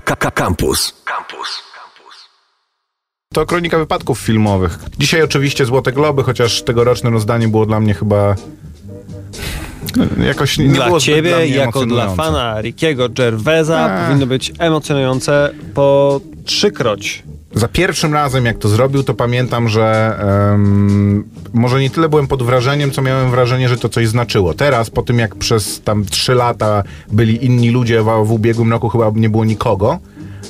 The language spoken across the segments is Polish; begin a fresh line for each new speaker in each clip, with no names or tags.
Campus. Campus.
To kronika wypadków filmowych. Dzisiaj oczywiście Złote Globy, chociaż tegoroczne rozdanie było dla mnie chyba jakoś nie
dla
było
ciebie,
dla mnie
jako dla fana Rickiego Gervaisa,
A.
powinno być emocjonujące po trzykroć.
Za pierwszym razem, jak to zrobił, to pamiętam, że em, może nie tyle byłem pod wrażeniem, co miałem wrażenie, że to coś znaczyło. Teraz, po tym jak przez tam trzy lata byli inni ludzie, w, w ubiegłym roku chyba nie było nikogo,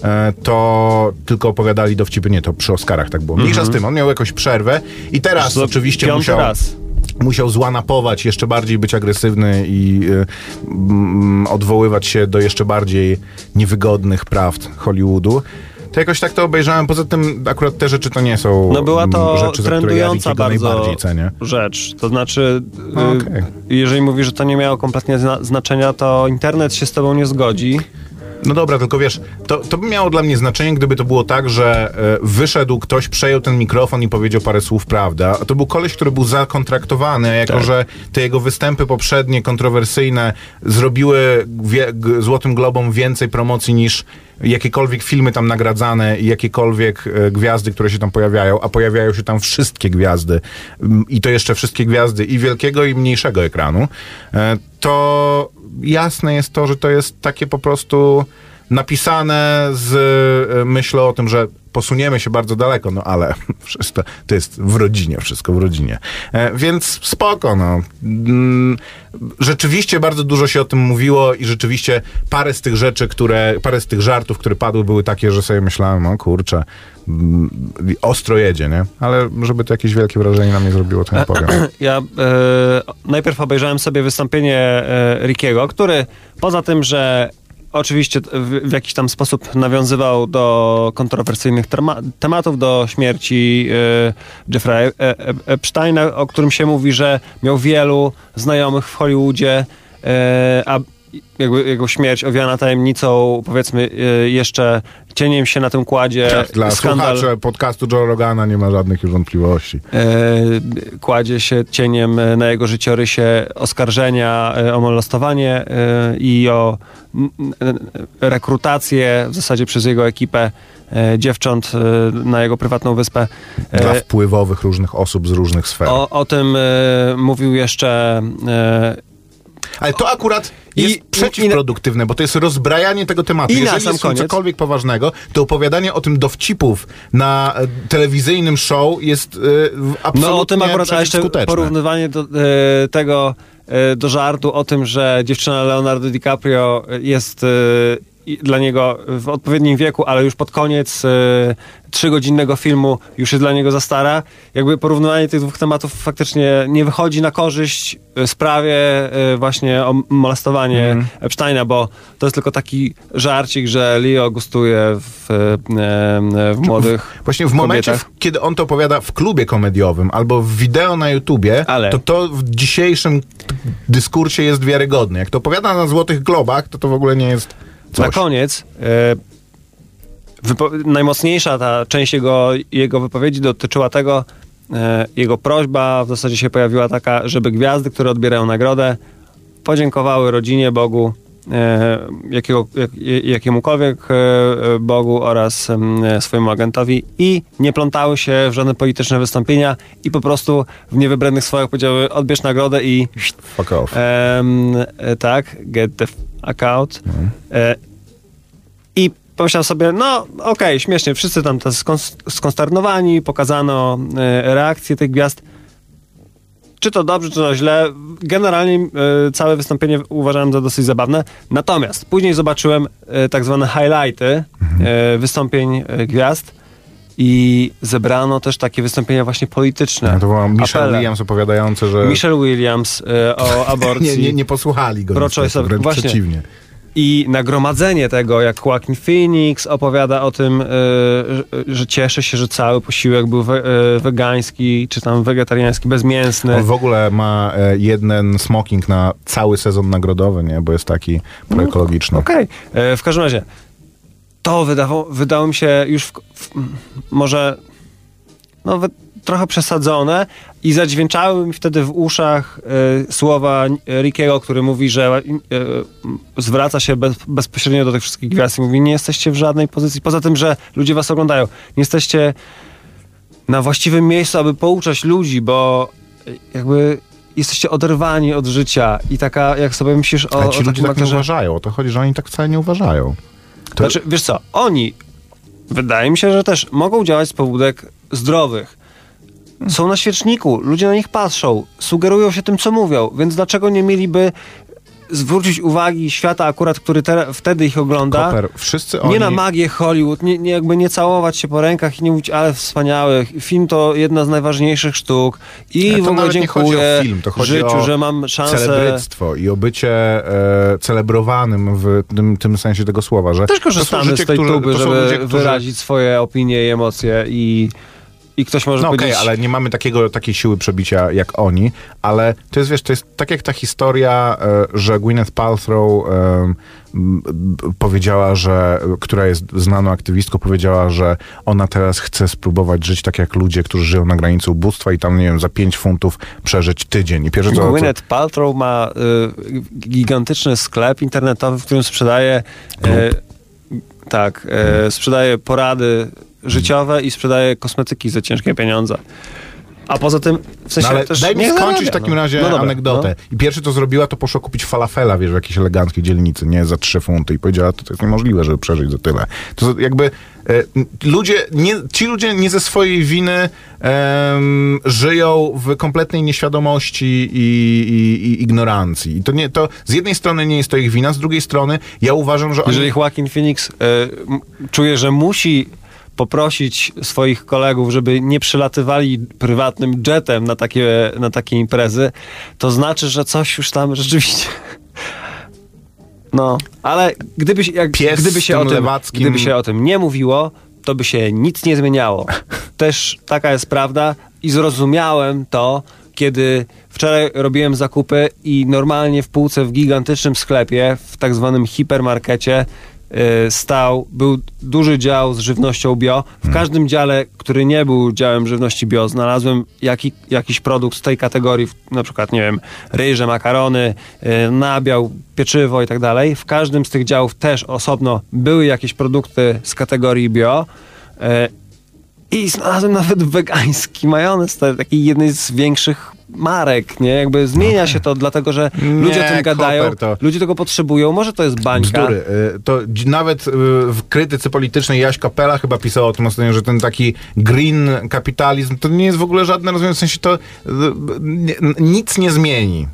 e, to tylko opowiadali dowcipy. Nie, to przy Oscarach tak było. Mniejsza z tym, on miał jakąś przerwę i teraz oczywiście musiał...
raz.
musiał złanapować, jeszcze bardziej być agresywny i y, mm, odwoływać się do jeszcze bardziej niewygodnych prawd Hollywoodu. To jakoś tak to obejrzałem. Poza tym akurat te rzeczy to nie są
No była to
rzeczy, ja
trendująca
Rickiego
bardzo rzecz. To znaczy,
No,
y,
okej.
jeżeli mówisz, że to nie miało kompletnie zna- znaczenia, to internet się z tobą nie zgodzi.
No dobra, tylko wiesz, to, to by miało dla mnie znaczenie, gdyby to było tak, że e, wyszedł ktoś, przejął ten mikrofon i powiedział parę słów prawda. A to był koleś, który był zakontraktowany, a jako
Tak.
że te jego występy poprzednie, kontrowersyjne, zrobiły wie, g, Złotym Globom więcej promocji niż jakiekolwiek filmy tam nagradzane i jakiekolwiek e, gwiazdy, które się tam pojawiają, a pojawiają się tam wszystkie gwiazdy i to jeszcze wszystkie gwiazdy i wielkiego i mniejszego ekranu, e, to jasne jest to, że to jest takie po prostu napisane z e, myślą o tym, że posuniemy się bardzo daleko, no ale wszystko, to jest w rodzinie, wszystko w rodzinie. E, więc spoko, no. Mm, Rzeczywiście bardzo dużo się o tym mówiło i rzeczywiście parę z tych rzeczy, które, parę z tych żartów, które padły, były takie, że sobie myślałem, o kurczę, mm, ostro jedzie, nie? Ale żeby to jakieś wielkie wrażenie na mnie zrobiło, to nie powiem.
Ja e, najpierw obejrzałem sobie wystąpienie e, Rickiego, który poza tym, że oczywiście w, w jakiś tam sposób nawiązywał do kontrowersyjnych tematów, do śmierci e, Jeffrey e, e, Epsteina, o którym się mówi, że miał wielu znajomych w Hollywoodzie, e, a jego, jego śmierć owiana tajemnicą, powiedzmy, e, jeszcze cieniem się na tym kładzie
Dla
skandal
słuchaczy podcastu Joe Rogana nie ma żadnych już wątpliwości.
e, kładzie się cieniem e, na jego życiorysie oskarżenia e, o molestowanie i o rekrutację w zasadzie przez jego ekipę dziewcząt na jego prywatną wyspę.
Dla wpływowych różnych osób z różnych sfer.
o, o tym mówił jeszcze
Ale to akurat jest
i-
przeciwproduktywne, bo to jest rozbrajanie tego tematu.
I na
Jeżeli
sam
jest
koniec-
cokolwiek poważnego, to opowiadanie o tym dowcipów na e, telewizyjnym show jest w- absolutnie
No o tym akurat, a jeszcze porównywanie do, e, tego e, do żartu o tym, że dziewczyna Leonardo DiCaprio jest dla niego w odpowiednim wieku, ale już pod koniec e, trzygodzinnego filmu już jest dla niego za stara. Jakby porównywanie tych dwóch tematów faktycznie nie wychodzi na korzyść e, sprawie e, właśnie o molestowanie
Mhm.
Epsteina, bo to jest tylko taki żarcik, że Leo gustuje w, w młodych
Właśnie w momencie,
kobietach.
kiedy on to opowiada w klubie komediowym albo w wideo na YouTubie,
Ale-
to to w dzisiejszym dyskursie jest wiarygodne. Jak to opowiada na Złotych Globach, to to w ogóle nie jest coś.
Na koniec e, wypo- najmocniejsza ta część jego, jego wypowiedzi dotyczyła tego, e, jego prośba w zasadzie się pojawiła taka, żeby gwiazdy, które odbierają nagrodę, podziękowały rodzinie, Bogu, e, jakiego, jak, jakiemukolwiek e, Bogu oraz em, swojemu agentowi i nie plątały się w żadne polityczne wystąpienia i po prostu w niewybranych słowach powiedziały odbierz nagrodę i
Fuck off.
E, tak, get the fuck out. E, I pomyślałem sobie, no okej, śmiesznie, wszyscy tam skonsternowani, pokazano e, reakcje tych gwiazd. Czy to dobrze, czy to źle. Generalnie e, całe wystąpienie uważałem za dosyć zabawne. Natomiast później zobaczyłem e, tak zwane highlighty e, wystąpień e, gwiazd i zebrano też takie wystąpienia właśnie polityczne.
No to była Michelle
apele.
Williams opowiadający, że
Michelle Williams e, o aborcji.
nie, nie, nie posłuchali go. Niestety, wręcz
Właśnie.
przeciwnie.
I nagromadzenie tego, jak Joaquin Phoenix opowiada o tym, e, że, cieszy się, że cały posiłek był we, e, wegański, czy tam wegetariański, bezmięsny.
On w ogóle ma jeden smoking na cały sezon nagrodowy, nie? Bo jest taki proekologiczny.
Okej. E, W każdym razie, to wydało, wydało mi się już w, w, może no, wy- trochę przesadzone i zadźwięczały mi wtedy w uszach e, słowa Rickiego, który mówi, że e, zwraca się bez, bezpośrednio do tych wszystkich gwiazd i mówi, nie jesteście w żadnej pozycji, poza tym, że ludzie was oglądają, nie jesteście na właściwym miejscu, aby pouczać ludzi, bo jakby jesteście oderwani od życia i taka, jak sobie myślisz o,
Ale ci
o
ludzie tak nie uważają. O to chodzi, że oni tak wcale nie uważają. To-
Znaczy, wiesz co, oni, wydaje mi się, że też mogą działać z pobudek zdrowych. Są na świeczniku, ludzie na nich patrzą, sugerują się tym, co mówią, więc dlaczego nie mieliby zwrócić uwagi świata akurat, który te, wtedy ich ogląda,
Koper, wszyscy oni...
nie na magię Hollywood, nie, nie jakby nie całować się po rękach i nie mówić, ale wspaniały, film to jedna z najważniejszych sztuk. I
to
w ogóle dziękuję
o film, to chodzi
życiu,
o
że mam szansę...
celebryctwo i o bycie e, celebrowanym w tym, tym sensie tego słowa, że
Też korzystamy
życie,
z tej
którzy-
tuby, żeby
którzy-
wyrazić swoje opinie i emocje i, i ktoś może
No okej,
powiedzieć...
ale nie mamy takiego, takiej siły przebicia jak oni, ale to jest, wiesz, to jest tak jak ta historia, e, że Gwyneth Paltrow e, powiedziała, że, która jest znaną aktywistką, powiedziała, że ona teraz chce spróbować żyć tak jak ludzie, którzy żyją na granicy ubóstwa i tam, nie wiem, za 5 funtów przeżyć tydzień. I pierwsze co
Gwyneth Paltrow ma y, gigantyczny sklep internetowy, w którym sprzedaje y, tak, y, sprzedaje porady życiowe i sprzedaje kosmetyki za ciężkie pieniądze. A poza tym, w sensie
No ale
też
daj mi skończyć w takim
no.
razie
No dobra,
anegdotę. I pierwsze co zrobiła, to poszła kupić falafela, wiesz, w jakiejś eleganckiej dzielnicy, nie za trzy funty. I powiedziała, to, to jest niemożliwe, żeby przeżyć za tyle. To jakby e, ludzie, nie, ci ludzie nie ze swojej winy żyją w kompletnej nieświadomości i, i, i ignorancji. I to, nie, to z jednej strony nie jest to ich wina, z drugiej strony ja uważam, że oni...
Jeżeli Joaquin Phoenix y, m- czuje, że musi poprosić swoich kolegów, żeby nie przylatywali prywatnym jetem na takie, na takie imprezy, to znaczy, że coś już tam rzeczywiście... No, ale gdyby, się- jak,
Pies
gdyby, się o tym,
lewackim-
gdyby się o tym nie mówiło, to by się nic nie zmieniało. Też taka jest prawda i zrozumiałem to, kiedy wczoraj robiłem zakupy i normalnie w półce w gigantycznym sklepie, w tak zwanym hipermarkecie stał, był duży dział z żywnością bio. W każdym dziale, który nie był działem żywności bio, znalazłem jaki, jakiś produkt z tej kategorii, na przykład, nie wiem, ryże, makarony, y, nabiał, pieczywo i tak dalej. W każdym z tych działów też osobno były jakieś produkty z kategorii bio. I znalazłem nawet wegański majonez, to taki jednej z większych marek, nie? Jakby zmienia się to, dlatego że ludzie o tym gadają,
to-
ludzie tego potrzebują, może to jest bańka.
Bzdury. Y, To nawet y, w krytyce politycznej Jaś Kapela chyba pisał o tym ostatnio, że ten taki green kapitalizm to nie jest w ogóle żadne rozwiązanie, w sensie to y, nie- nic nie zmieni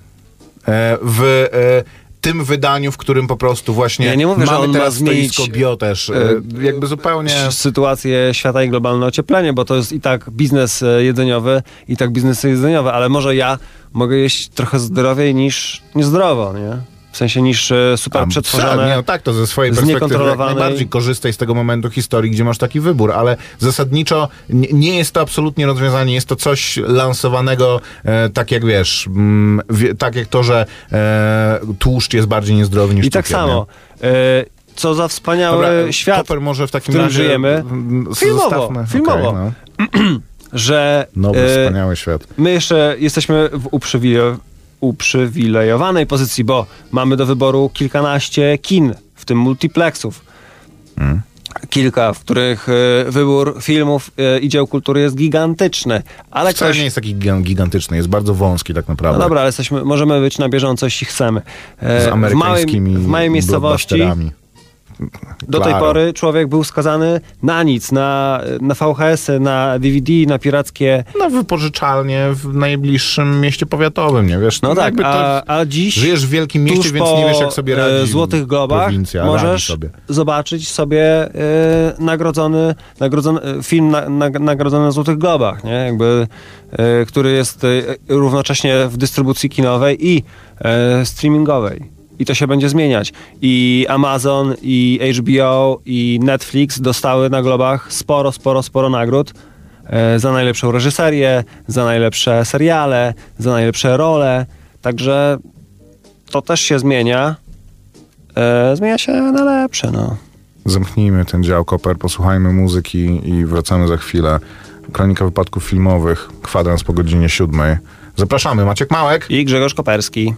e, w e, tym wydaniu, w którym po prostu właśnie
Ja nie mówię, że
mamy
ma
teraz
zmienić,
stoisko bio też, e,
e,
jakby zupełnie...
sytuację świata i globalne ocieplenie, bo to jest i tak biznes e, jedzeniowy, i tak biznes jedzeniowy, ale może ja mogę jeść trochę zdrowiej niż niezdrowo, nie? W sensie niż e, super
A,
przetworzone.
Nie, no tak, to ze swojej perspektywy jak najbardziej korzystaj z tego momentu historii, gdzie masz taki wybór, ale zasadniczo nie, nie jest to absolutnie rozwiązanie, jest to coś lansowanego, e, tak jak wiesz, mm, wie, tak jak to, że e, tłuszcz jest bardziej niezdrowy niż
I tak samo. E, co za wspaniały
Dobra,
świat,
Koper może w takim
którym
razie
żyjemy.
mm,
Filmowo,
zostawmy.
filmowo.
Okej, no.
że
Nowy,
e,
wspaniały świat.
my jeszcze jesteśmy w uprzywile- uprzywilejowanej pozycji, bo mamy do wyboru kilkanaście kin, w tym multiplexów.
Mm.
Kilka, w których e, wybór filmów e, i dzieł kultury jest gigantyczny. Ale
Wcale
ktoś...
nie jest taki gigan- gigantyczny, jest bardzo wąski tak
No
naprawdę.
dobra, ale jesteśmy, możemy być na bieżąco, jeśli chcemy. E,
z
w, małej,
amerykańskimi
w małej miejscowości do tej pory człowiek był skazany na nic, na, na VHS-y, na DVD, na pirackie...
Na wypożyczalnie w najbliższym mieście powiatowym, nie wiesz?
No tak, a, a dziś...
Żyjesz w wielkim mieście, więc nie wiesz, jak sobie
e, Złotych Globach
prowincja,
możesz
sobie.
zobaczyć sobie e, nagrodzony, nagrodzony e, film na, na, nagrodzony na Złotych Globach, nie? Jakby, który jest równocześnie w dystrybucji kinowej i streamingowej. I to się będzie zmieniać. I Amazon, i HBO, i Netflix dostały na globach sporo, sporo, sporo nagród e, za najlepszą reżyserię, za najlepsze seriale, za najlepsze role. Także to też się zmienia. E, zmienia się na lepsze, no.
Zamknijmy ten dział Koper, posłuchajmy muzyki i wracamy za chwilę Kronika Wypadków Filmowych, kwadrans po godzinie siódmej. Zapraszamy, Maciek Małek.
I Grzegorz Koperski.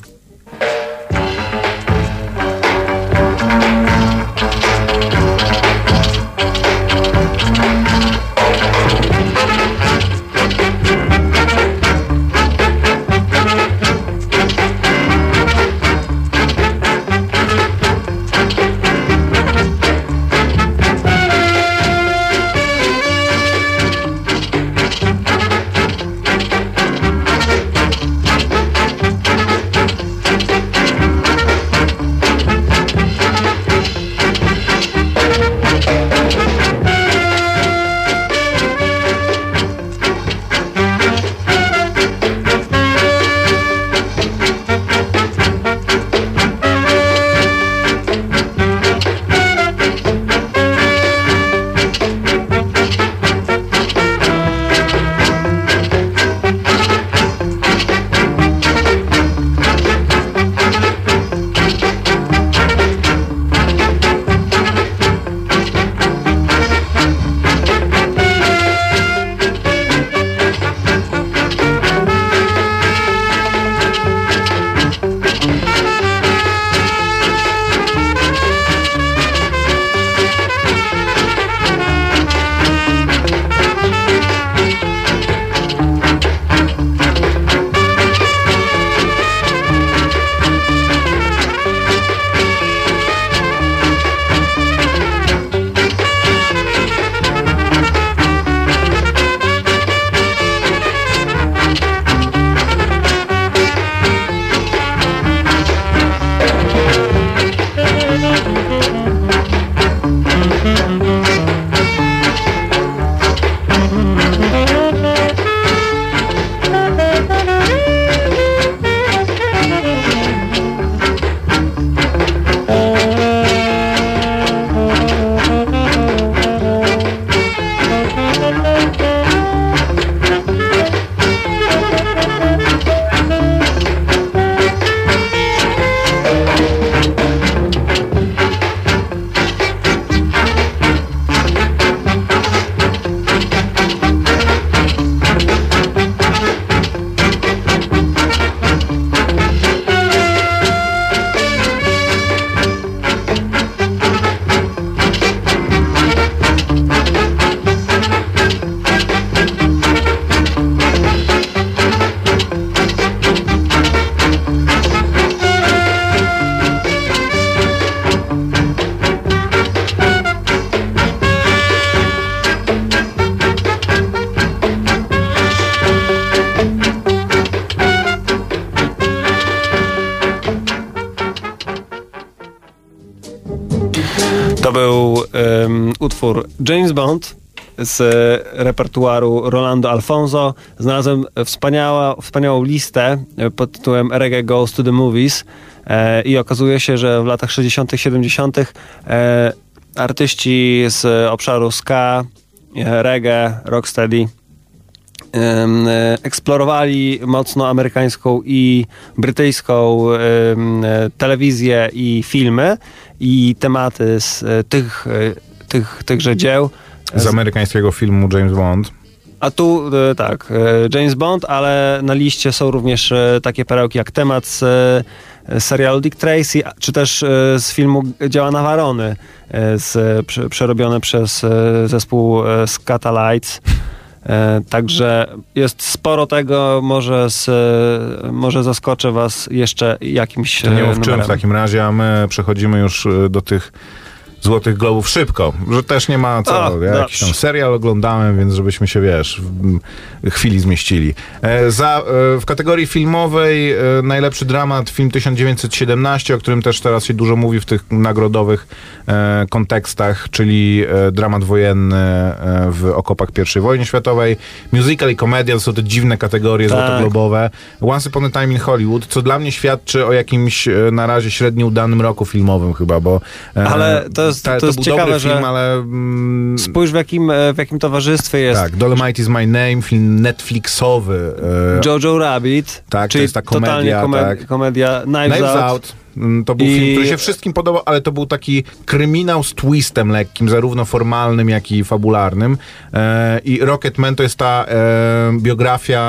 Z repertuaru Rolando Alfonso. Znalazłem wspaniała, wspaniałą listę pod tytułem Reggae Goes to the Movies e, i okazuje się, że w latach 60., 70. E, artyści z obszaru ska, e, reggae, rocksteady eksplorowali mocno amerykańską i brytyjską telewizję i filmy i tematy z tych, tych, tychże dzieł.
Z amerykańskiego filmu James Bond.
A tu e, tak, James Bond, ale na liście są również takie perełki jak temat z serialu Dick Tracy, czy też z filmu Działa Nawarony, z, przerobione przez zespół Scatalites. Także jest sporo tego, może, z, może zaskoczę was jeszcze jakimś
To nie mów czym w takim razie, a my przechodzimy już do tych Złotych Globów szybko, że też nie ma co. O, ja jakiś tam serial oglądałem, więc żebyśmy się, wiesz, w chwili zmieścili. E, za, e, w kategorii filmowej e, najlepszy dramat film 1917, o którym też teraz się dużo mówi w tych nagrodowych e, kontekstach, czyli e, dramat wojenny e, w okopach I wojny światowej. Musical i komedia to są te dziwne kategorie tak. złotoglobowe. Once Upon a Time in Hollywood, co dla mnie świadczy o jakimś na razie średnio udanym roku filmowym chyba, bo...
Ale to jest
Ta,
to, jest ciekawe,
film,
że
ale... Mm,
spójrz w jakim, e, w jakim towarzystwie jest.
Tak, Dolomite is my name, film Netflixowy.
E, Jojo Rabbit.
Tak, to jest ta komedia.
Totalnie
tak.
komedia. Knives, Knives Out. Out
Mm, To był
I-
film, który się wszystkim podobał, ale to był taki kryminał z twistem lekkim, zarówno formalnym, jak i fabularnym. E, I Rocketman to jest ta e, biografia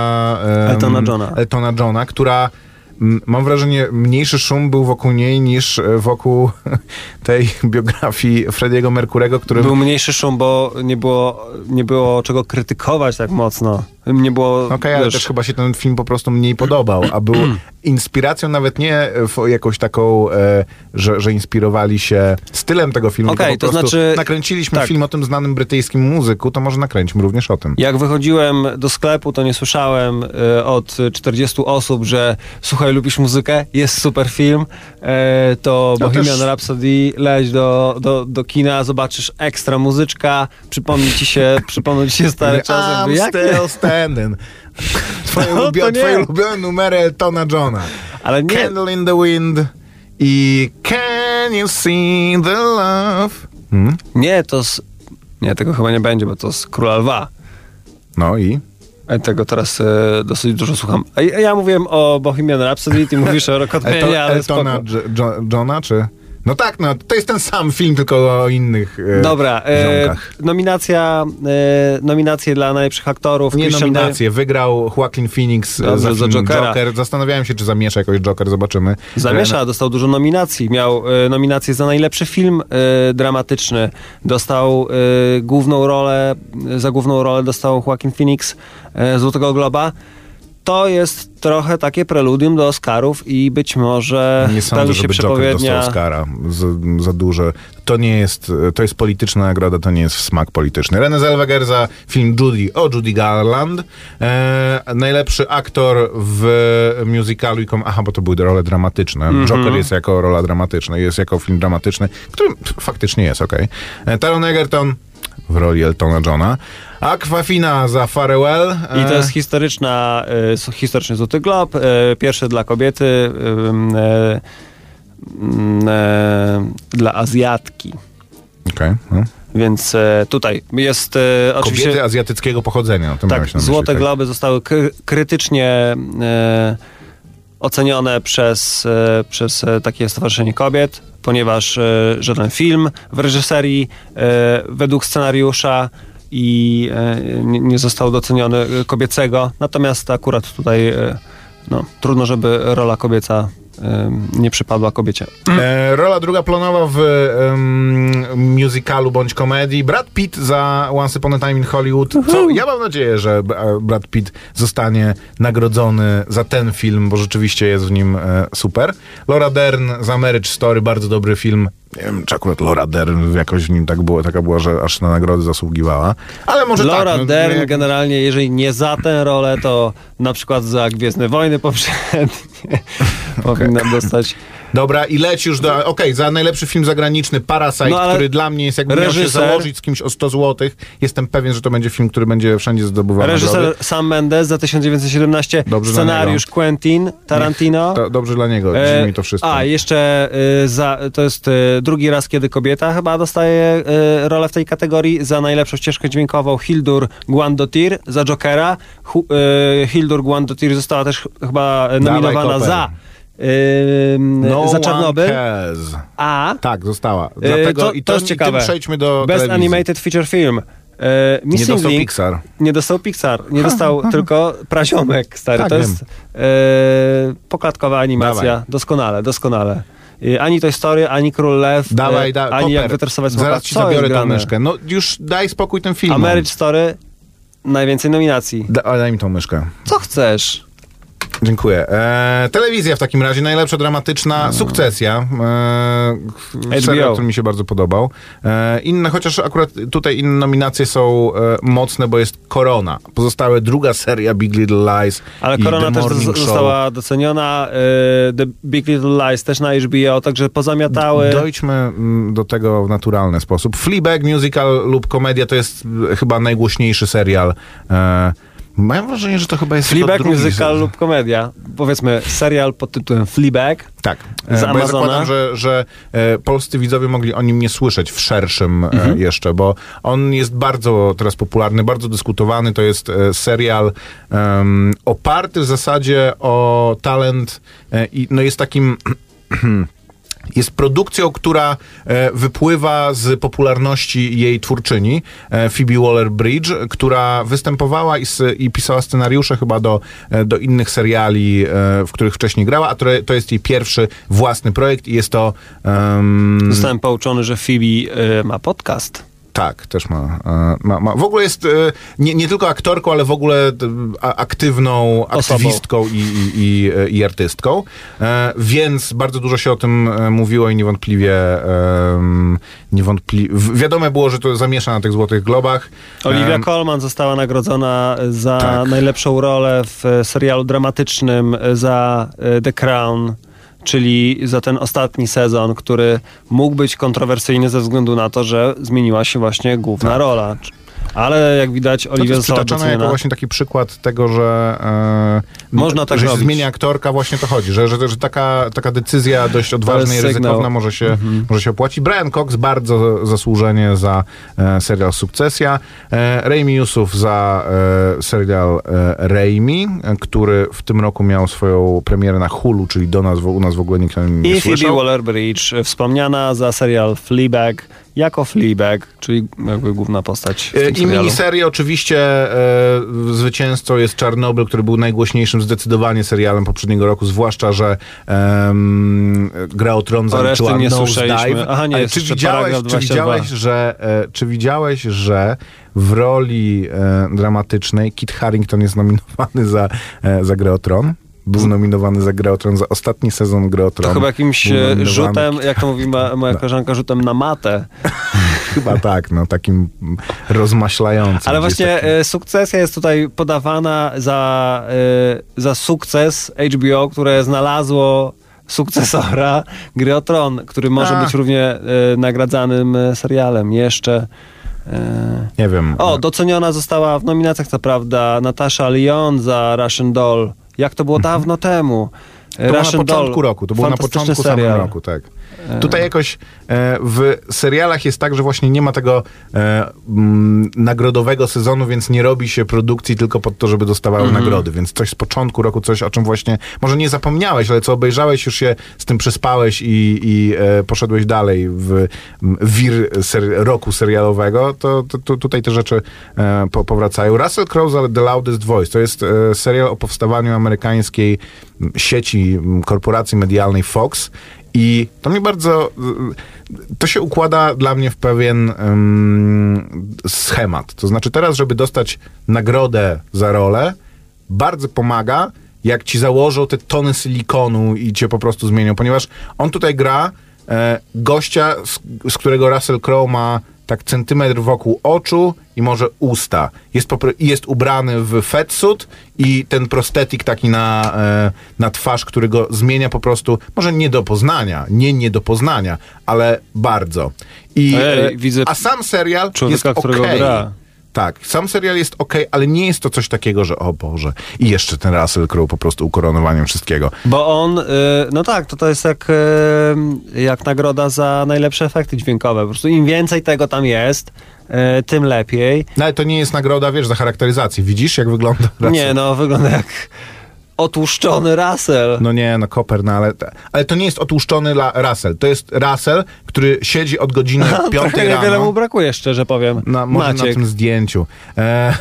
e,
Eltona Johna.
Eltona Johna, która mam wrażenie, mniejszy szum był wokół niej niż e, wokół tej biografii Frediego Merkurego, który
Był mniejszy szum, bo nie było, nie było czego krytykować tak mocno. Nie było,
Okej, ale
wiesz,
też chyba się ten film po prostu mniej podobał, a był inspiracją nawet nie w jakąś taką, e, że, że inspirowali się stylem tego filmu, po
to
prostu
znaczy-
nakręciliśmy
tak.
film o tym znanym brytyjskim muzyku, to może nakręćmy również o tym.
Jak wychodziłem do sklepu, to nie słyszałem e, od 40 osób, że słuchaj, lubisz muzykę, jest super film, e, to
No
Bohemian
też-
Rhapsody, leć do, do, do kina, zobaczysz ekstra muzyczka, przypomni ci się, przypomną ci się stare czasy.
I'm
Jak
still standing. Twoje,
No
ulubio- twoje ulubione numery Eltona Johna.
Ale nie,
Candle in the Wind i Can you see the love? Hmm?
nie, to z... Nie, tego chyba nie będzie, bo to z Króla Lwa.
No i?
A Tego teraz e, dosyć dużo słucham. A ja, ja mówiłem o Bohemian Rhapsody, ty mówisz o Rocketmanie,
Elton,
ale
Eltona Johna, czy? No tak, no to jest ten sam film, tylko o innych e,
Dobra, e, nominacja, e, nominacje dla najlepszych aktorów.
Nie
Christian
nominacje, wygrał Joaquin Phoenix e,
Dobrze,
za
za
film
Jokera.
Joker. Zastanawiałem się, czy zamiesza jakoś Joker, zobaczymy.
Zamiesza, dostał dużo nominacji. Miał e, nominację za najlepszy film e, dramatyczny. Dostał e, główną rolę, za główną rolę dostał Joaquin Phoenix e, Złotego Globa. To jest trochę takie preludium do Oscarów i być może
Nie sądzę,
się
żeby Joker dostał
przepowiednia.
Oscara za, za duże. To nie jest, to jest polityczna nagroda, to nie jest smak polityczny. René Zellweger za film Judy o Judy Garland. E, najlepszy aktor w musicalu i kom... Aha, bo to były role dramatyczne.
Mhm.
Joker jest jako rola dramatyczna, jest jako film dramatyczny, który pff, faktycznie jest, okej. Okay. Taron Egerton w roli Eltona Johna. Aquafina za Farewell.
I to
E,
jest historyczna, e, historyczny Złoty Glob, e, pierwszy dla kobiety, dla Azjatki.
okej, no.
Więc e, tutaj jest e, oczywiście...
Kobiety azjatyckiego pochodzenia. To
Tak,
miałeś na myśli,
Złote
tak?
Globy zostały kry- krytycznie e, ocenione przez, przez takie Stowarzyszenie Kobiet, ponieważ e, żaden film w reżyserii e, według scenariusza i e, nie, został doceniony kobiecego. Natomiast akurat tutaj no, trudno, żeby rola kobieca nie przypadła kobiecie.
E, rola druga planowa w em, musicalu bądź komedii. Brad Pitt za Once Upon a Time in Hollywood. Co, ja mam nadzieję, że e, Brad Pitt zostanie nagrodzony za ten film, bo rzeczywiście jest w nim e, super. Laura Dern za Marriage Story, bardzo dobry film. Nie wiem, czy akurat Laura Dern jakoś w nim tak było, taka była, że aż na nagrody zasługiwała. Ale może
Laura
tak. no,
Dern
jak-
generalnie, jeżeli nie za tę rolę, to na przykład za Gwiezdne Wojny poprzednie powinna dostać.
Dobra, i leci już do... Okej, za najlepszy film zagraniczny Parasite,
No,
który dla mnie jest jakby miał się
reżyser-
założyć z kimś o 100 zł. Jestem pewien, że to będzie film, który będzie wszędzie zdobywał nagrody.
Reżyser Sam Mendes za 1917,
Dobrze
scenariusz Quentin Tarantino.
To dobrze dla niego,
E,
brzmi to wszystko.
A, jeszcze y, za, to jest y, drugi raz, kiedy kobieta chyba dostaje y, rolę w tej kategorii za najlepszą ścieżkę dźwiękową Hildur Guandotir za Jokera. Hu, y, Hildur Guandotir została też ch- chyba nominowana za,
no
za Czarnobyl. A
Tak, została.
y,
Dlatego
to,
i
to
to,
jest ciekawe.
przejdźmy do
Best
telewizji.
Animated Feature Film. E,
Nie dostał
Link
Pixar.
nie dostał Pixar, nie dostał tylko Praziomek, stary.
Tak,
to
wiem.
jest e, poklatkowa animacja.
Dawaj.
Doskonale, doskonale. E, Ani Toy Story, ani Król Lew,
Dawaj, da,
ani Jak
Koper,
wytresować smoka.
Zaraz ci
Co
zabiorę
grane?
myszkę. No już daj spokój tym filmom.
A Marriage Story najwięcej nominacji.
Da, daj mi tą myszkę.
Co chcesz?
Dziękuję. E, telewizja w takim razie, najlepsza dramatyczna sukcesja. E, serial, który mi się bardzo podobał. E, inne, chociaż akurat tutaj inne nominacje są e, mocne, bo jest Korona. Pozostałe druga seria Big Little Lies
Ale
i
Korona też
Show.
została doceniona. e, The Big Little Lies też na HBO, także pozamiatały.
Dojdźmy mm, do tego w naturalny sposób. Fleabag, musical lub komedia to jest e, chyba najgłośniejszy serial. E, mam wrażenie, że to chyba jest
Fleabag, musical lub komedia. Powiedzmy, serial pod tytułem Fleabag.
Tak,
Z
e, bo ja
Amazona.
zakładam, że, że e, polscy widzowie mogli o nim nie słyszeć w szerszym e,
Mhm.
jeszcze, bo on jest bardzo teraz popularny, bardzo dyskutowany. To jest e, serial oparty w zasadzie o talent e, i no jest takim jest produkcją, która e, wypływa z popularności jej twórczyni, e, Phoebe Waller-Bridge, która występowała i, i pisała scenariusze chyba do, e, do innych seriali, w których wcześniej grała, a to, to jest jej pierwszy własny projekt i jest to... em,
Zostałem pouczony, że Phoebe ma podcast.
Tak, też ma, e, ma, ma. W ogóle jest e, nie, nie tylko aktorką, ale w ogóle e, aktywną aktywistką i, i, i, i artystką. Więc bardzo dużo się o tym mówiło i niewątpliwie, em, niewątpli... w- wiadome było, że to zamiesza na tych Złotych Globach.
Olivia Colman została nagrodzona za
Tak.
najlepszą rolę w serialu dramatycznym za The Crown, czyli za ten ostatni sezon, który mógł być kontrowersyjny ze względu na to, że zmieniła się właśnie główna
Tak.
rola. Ale jak widać,
No to
Olivia
jest
została
przytaczane jako
doceniona.
właśnie taki przykład tego, że e,
Można tak
że się zmienia aktorka, właśnie to chodzi, że, że, że taka, taka decyzja dość odważna i ryzykowna może się,
Mhm.
może się opłacić. Brian Cox bardzo zasłużenie za e, serial Sukcesja, e, Raimi Yusuf za e, serial e, Raimi, który w tym roku miał swoją premierę na Hulu, czyli do nas, u nas w ogóle nikt o nim nie
I Phoebe
słyszał.
Waller-Bridge, wspomniana za serial Fleabag, jako Fleabag, czyli jakby główna postać
E, I
serialu.
miniserie oczywiście e, zwycięzcą jest Czarnobyl, który był najgłośniejszym zdecydowanie serialem poprzedniego roku, zwłaszcza, że em, Gra o Tron zaliczyła
nie
Nosedive.
słyszeliśmy. Aha, nie,
Ale czy widziałeś, czy
22.
widziałeś, że, e, czy widziałeś, że w roli e, dramatycznej Kit Harington jest nominowany za, e, za Grę o Tron? Był nominowany za Grę o Tron, za ostatni sezon Gry o Tron.
To chyba jakimś e, rzutem, jak to mówi ma, moja koleżanka, rzutem na matę.
Chyba tak, no takim rozmaślającym.
Ale właśnie
takim-
e, sukcesja jest tutaj podawana za, e, za sukces HBO, które znalazło sukcesora Gry o Tron, który może
A.
być równie nagradzanym serialem. Jeszcze...
Nie wiem.
o, doceniona została w nominacjach, co prawda, Natasza Lyon za Russian Doll. Jak to było dawno temu.
To było na
Russian
początku
Doll,
roku, to było na początku samego
serial.
roku, tak. Tutaj jakoś e, w serialach jest tak, że właśnie nie ma tego e, mm, nagrodowego sezonu, więc nie robi się produkcji tylko pod to, żeby dostawały
Mhm.
nagrody, więc coś z początku roku, coś o czym właśnie może nie zapomniałeś, ale co obejrzałeś, już się z tym przespałeś i, i e, poszedłeś dalej w wir ser roku serialowego, to, to, to tutaj te rzeczy e, po, powracają. Russell Crowe za The Loudest Voice, to jest e, serial o powstawaniu amerykańskiej sieci korporacji medialnej Fox i to mnie bardzo. To się układa dla mnie w pewien em, schemat. To znaczy, teraz, żeby dostać nagrodę za rolę, bardzo pomaga, jak ci założą te tony silikonu i cię po prostu zmienią, ponieważ on tutaj gra e, gościa, z, z którego Russell Crowe ma tak centymetr wokół oczu i może usta. Jest, jest ubrany w fetsuit i ten prostetik taki na, e, na twarz, który go zmienia po prostu, może nie do poznania, nie nie do poznania, ale bardzo. I,
Ej,
e,
widzę
a sam serial
człowieka,
jest
którego gra.
Tak, sam serial jest ok, ale nie jest to coś takiego, że o Boże. I jeszcze ten Russell Crowe po prostu ukoronowaniem wszystkiego.
Bo on, y, no tak, to to jest jak, y, jak nagroda za najlepsze efekty dźwiękowe. Po prostu im więcej tego tam jest, y, tym lepiej.
No ale to nie jest nagroda, wiesz, za charakteryzację. Widzisz, jak wygląda Russell?
Nie, no wygląda jak otłuszczony Russell.
No nie, no Koper, no ale, ale to nie jest otłuszczony la, Russell. To jest Russell, który siedzi od godziny
Trochę
piątej
niewiele mu
rano.
brakuje, szczerze powiem.
Na, może
Maciek.
na tym zdjęciu. E,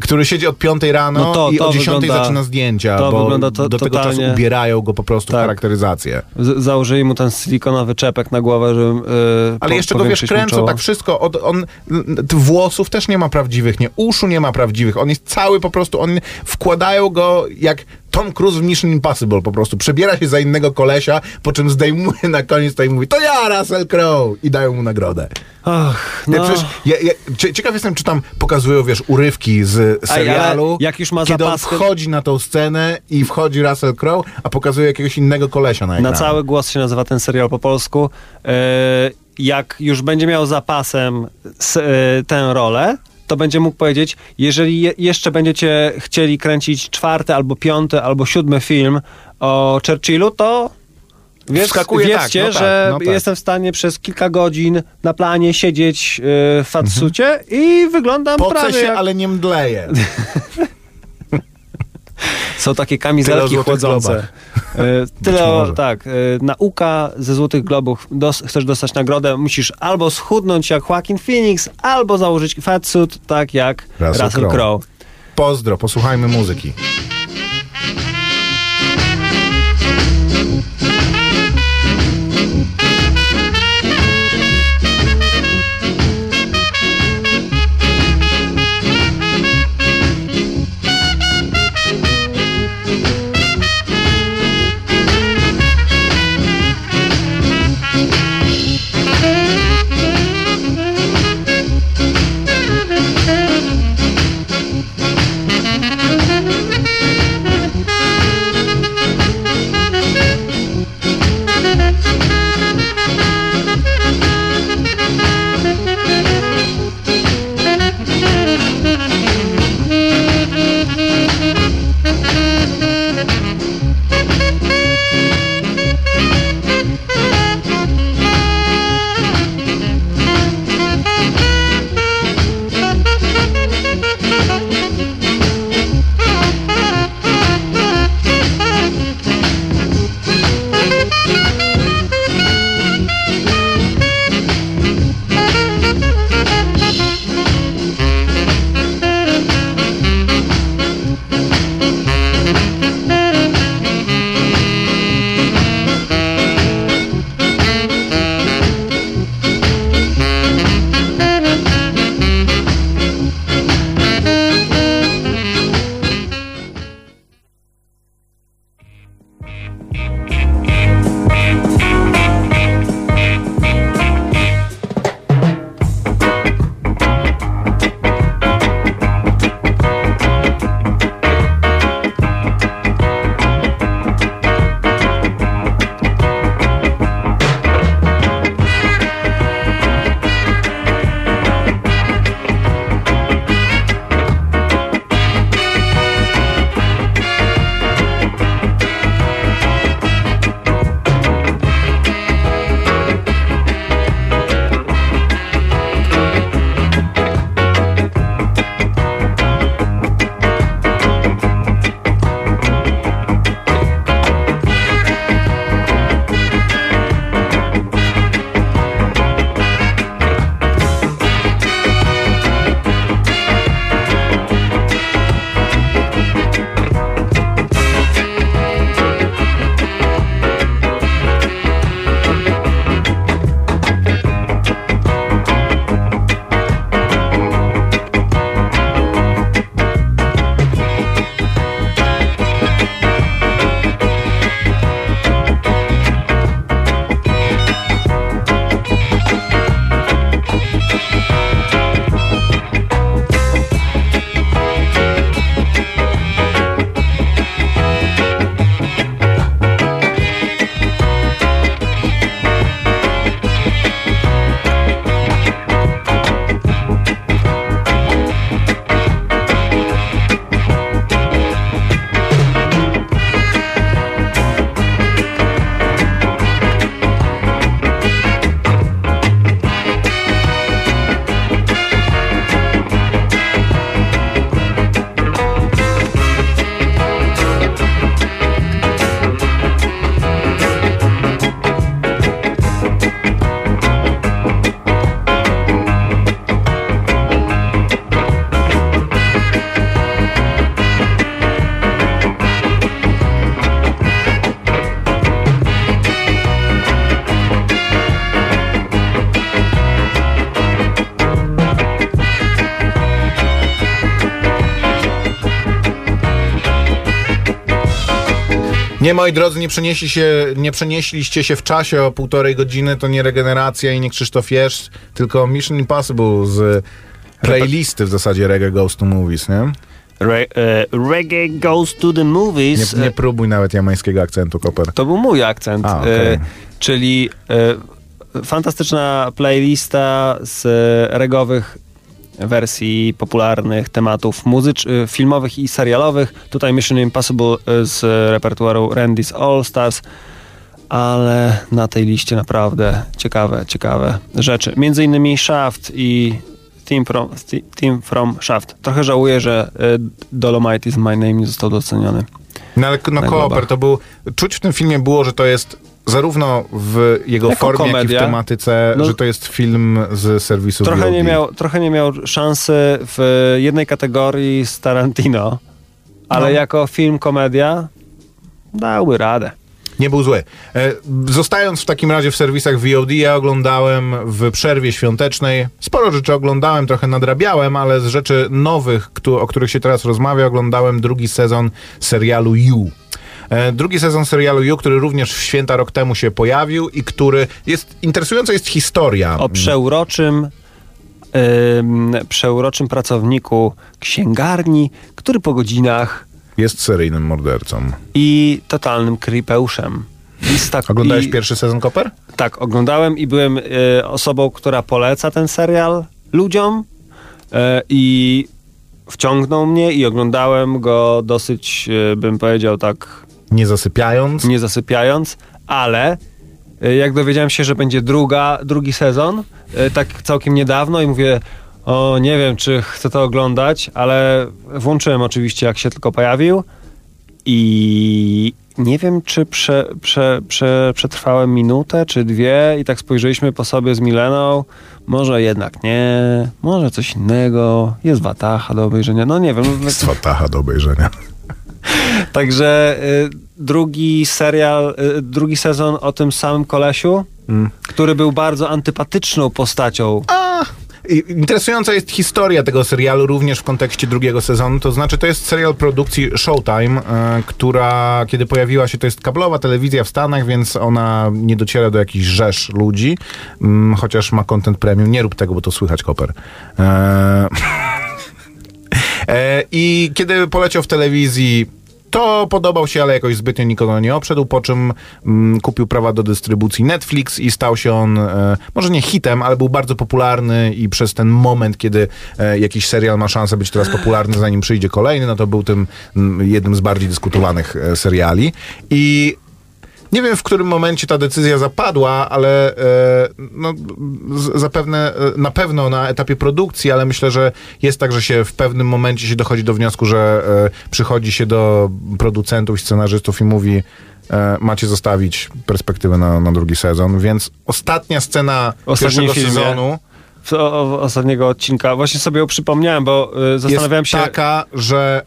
który siedzi od piątej rano
No to-
i
to
o dziesiątej zaczyna zdjęcia,
to
bo
wygląda to-
do tego czasu
totalnie-
ubierają go po prostu w
Tak.
charakteryzację.
Z- założyli mu ten silikonowy czepek na głowę, żeby yy,
Ale jeszcze go wiesz, kręcą tak wszystko. Od, on, włosów też nie ma prawdziwych, nie? Uszu nie ma prawdziwych. On jest cały po prostu, on wkładają go jak Tom Cruise w Mission Impossible po prostu. Przebiera się za innego kolesia, po czym zdejmuje na koniec to i mówi, to ja, Russell Crowe! I dają mu nagrodę.
Ach, no.
przecież, ja, ja, cie- ciekaw jestem, czy tam pokazują, wiesz, urywki z serialu.
jak już ma
kiedy on
zapaskę-
wchodzi na tą scenę i wchodzi Russell Crowe, a pokazuje jakiegoś innego kolesia na
Na
ekranie.
cały głos się nazywa ten serial po polsku. Yy, jak już będzie miał zapasem s- yy, tę rolę, to będzie mógł powiedzieć, jeżeli je, jeszcze będziecie chcieli kręcić czwarty, albo piąty, albo siódmy film o Churchillu, to wiesz,
Wskakuje tak,
wiedzcie,
no tak,
że
no tak.
jestem w stanie przez kilka godzin na planie siedzieć yy, w fatsucie i wyglądam
Pocę
prawie
się,
jak...
ale nie mdleje.
Są takie
Tyle
kamizelki
Złotych
chłodzące. E, Tyle o, tak. e, Nauka ze Złotych Globów. Dos, chcesz dostać nagrodę, musisz albo schudnąć jak Joaquin Phoenix, albo założyć fatsuit tak jak
Russell
Russell,
Crowe.
Crowe.
Pozdro, posłuchajmy muzyki. Nie, moi drodzy, nie, przenieśli się, nie przenieśliście się w czasie o półtorej godziny, to nie regeneracja i nie Krzysztof Jesz, tylko Mission Impossible z playlisty w zasadzie Reggae Goes to Movies, nie?
Re, e, reggae goes to the movies.
Nie, nie próbuj nawet jamańskiego akcentu, Koper.
To był mój akcent.
A, okej.
e, czyli e, fantastyczna playlista z regowych wersji popularnych tematów muzycz, e, filmowych i serialowych. Tutaj Mission Impossible e, z repertuaru Randy's All Stars. Ale na tej liście naprawdę ciekawe, ciekawe rzeczy. Między innymi Shaft i Team from, Team from Shaft. Trochę żałuję, że e, Dolomite is My Name nie został doceniony.
No ale no,
globach.
to był... Czuć w tym filmie było, że to jest zarówno w jego
Jako
formie, jak i w
komedia.
tematyce,
No-
że to jest film z serwisu
Trochę
VOD.
nie, miał, trochę nie miał szansy w jednej kategorii z Tarantino, ale
No.
jako film komedia dałby radę.
Nie był zły. E, Zostając w takim razie w serwisach VOD, ja oglądałem w przerwie świątecznej. Sporo rzeczy oglądałem, trochę nadrabiałem, ale z rzeczy nowych, o których się teraz rozmawia, oglądałem drugi sezon serialu You. E, Drugi sezon serialu You, który również w święta rok temu się pojawił i który jest, interesująca jest historia.
O przeuroczym, ym, przeuroczym pracowniku księgarni, który po godzinach
Jest seryjnym mordercą.
i totalnym creepeuszem. I tak,
Oglądałeś
i,
pierwszy sezon Koper?
Tak, oglądałem i byłem y, osobą, która poleca ten serial ludziom y, i wciągnął mnie i oglądałem go dosyć, y, bym powiedział tak,
Nie zasypiając.
nie zasypiając, ale y, jak dowiedziałem się, że będzie druga, drugi sezon, y, tak całkiem niedawno i mówię, o nie wiem, czy chcę to oglądać, ale włączyłem oczywiście, jak się tylko pojawił i nie wiem, czy prze, prze, prze, przetrwałem minutę, czy dwie i tak spojrzeliśmy po sobie z Mileną, może jednak nie, może coś innego, jest Watacha do obejrzenia, no nie wiem.
Jest fatacha do obejrzenia.
Także y, drugi serial, y, drugi sezon o tym samym kolesiu,
Mm.
który był bardzo antypatyczną postacią.
A, interesująca jest historia tego serialu również w kontekście drugiego sezonu. To znaczy, to jest serial produkcji Showtime, e, która kiedy pojawiła się, to jest kablowa telewizja w Stanach, więc ona nie dociera do jakichś rzesz ludzi, mm, chociaż ma content premium. Nie rób tego, bo to słychać, Koper. E, E, I kiedy poleciał w telewizji, to podobał się, ale jakoś zbytnio nikogo nie obszedł, po czym mm, kupił prawa do dystrybucji Netflix i stał się on, e, może nie hitem, ale był bardzo popularny i przez ten moment, kiedy e, jakiś serial ma szansę być teraz popularny, zanim przyjdzie kolejny, no to był tym mm, jednym z bardziej dyskutowanych e, seriali. I nie wiem, w którym momencie ta decyzja zapadła, ale e, no, zapewne, e, na pewno na etapie produkcji, ale myślę, że jest tak, że się w pewnym momencie się dochodzi do wniosku, że e, przychodzi się do producentów i scenarzystów i mówi macie zostawić perspektywę na, na drugi sezon, więc ostatnia scena
W ostatnim
pierwszego
filmie.
sezonu
o, o, ostatniego odcinka. Właśnie sobie ją przypomniałem, bo y, zastanawiałem
jest
się.
taka, że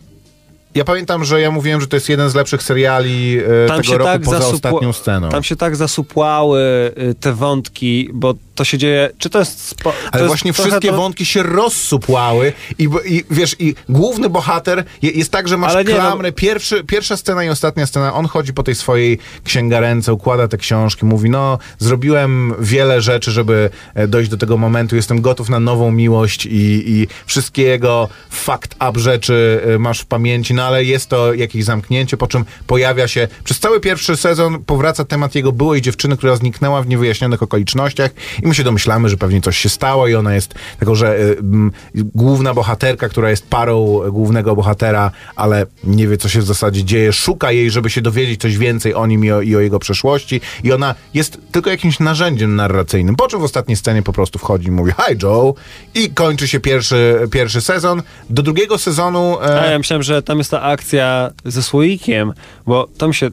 ja pamiętam, że ja mówiłem, że to jest jeden z lepszych seriali e,
Tam
tego roku
tak
poza
zasupła-
ostatnią sceną.
Tam się tak zasupłały y, te wątki, bo to się dzieje. Czy to jest. Spo, to
Ale
jest
właśnie wszystkie
to-
wątki się rozsupłały i, i wiesz, i główny bohater je, jest tak, że masz
nie, no-
klamrę, pierwszy, pierwsza scena i ostatnia scena, on chodzi po tej swojej księgarence, układa te książki, mówi, no, zrobiłem wiele rzeczy, żeby e, dojść do tego momentu, jestem gotów na nową miłość i, i wszystkie jego fact up rzeczy e, masz w pamięci, no ale jest to jakieś zamknięcie, po czym pojawia się, przez cały pierwszy sezon powraca temat jego byłej dziewczyny, która zniknęła w niewyjaśnionych okolicznościach i my się domyślamy, że pewnie coś się stało i ona jest tego, że y, m, główna bohaterka, która jest parą głównego bohatera, ale nie wie, co się w zasadzie dzieje, szuka jej, żeby się dowiedzieć coś więcej o nim i o, i o jego przeszłości i ona jest tylko jakimś narzędziem narracyjnym, po czym w ostatniej scenie po prostu wchodzi i mówi hi Joe i kończy się pierwszy, pierwszy sezon. Do drugiego sezonu... e,
A ja myślałem, że tam jest ta akcja ze słoikiem, bo tam się.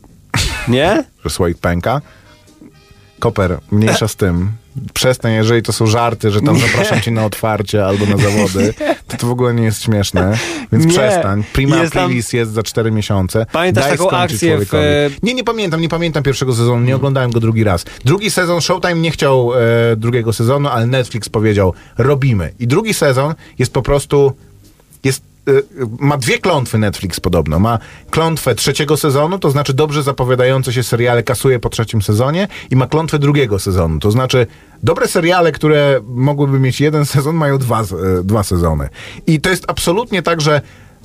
Nie?
że słoik pęka. Koper, mniejsza z tym. Przestań, jeżeli to są żarty, że tam zapraszam cię na otwarcie albo na zawody, to to w ogóle nie jest śmieszne. Więc
Nie.
przestań. Prima
Jest tam-
jest za 4 miesiące.
Pamiętasz
Daj
taką akcję w-
człowiekowi. Nie, nie pamiętam, nie pamiętam pierwszego sezonu, nie oglądałem go drugi raz. Drugi sezon Showtime nie chciał e, drugiego sezonu, ale Netflix powiedział, robimy. I drugi sezon jest po prostu, jest ma dwie klątwy Netflix podobno. Ma klątwę trzeciego sezonu, to znaczy dobrze zapowiadające się seriale kasuje po trzecim sezonie i ma klątwę drugiego sezonu, to znaczy dobre seriale, które mogłyby mieć jeden sezon, mają dwa, y, dwa sezony. I to jest absolutnie tak, że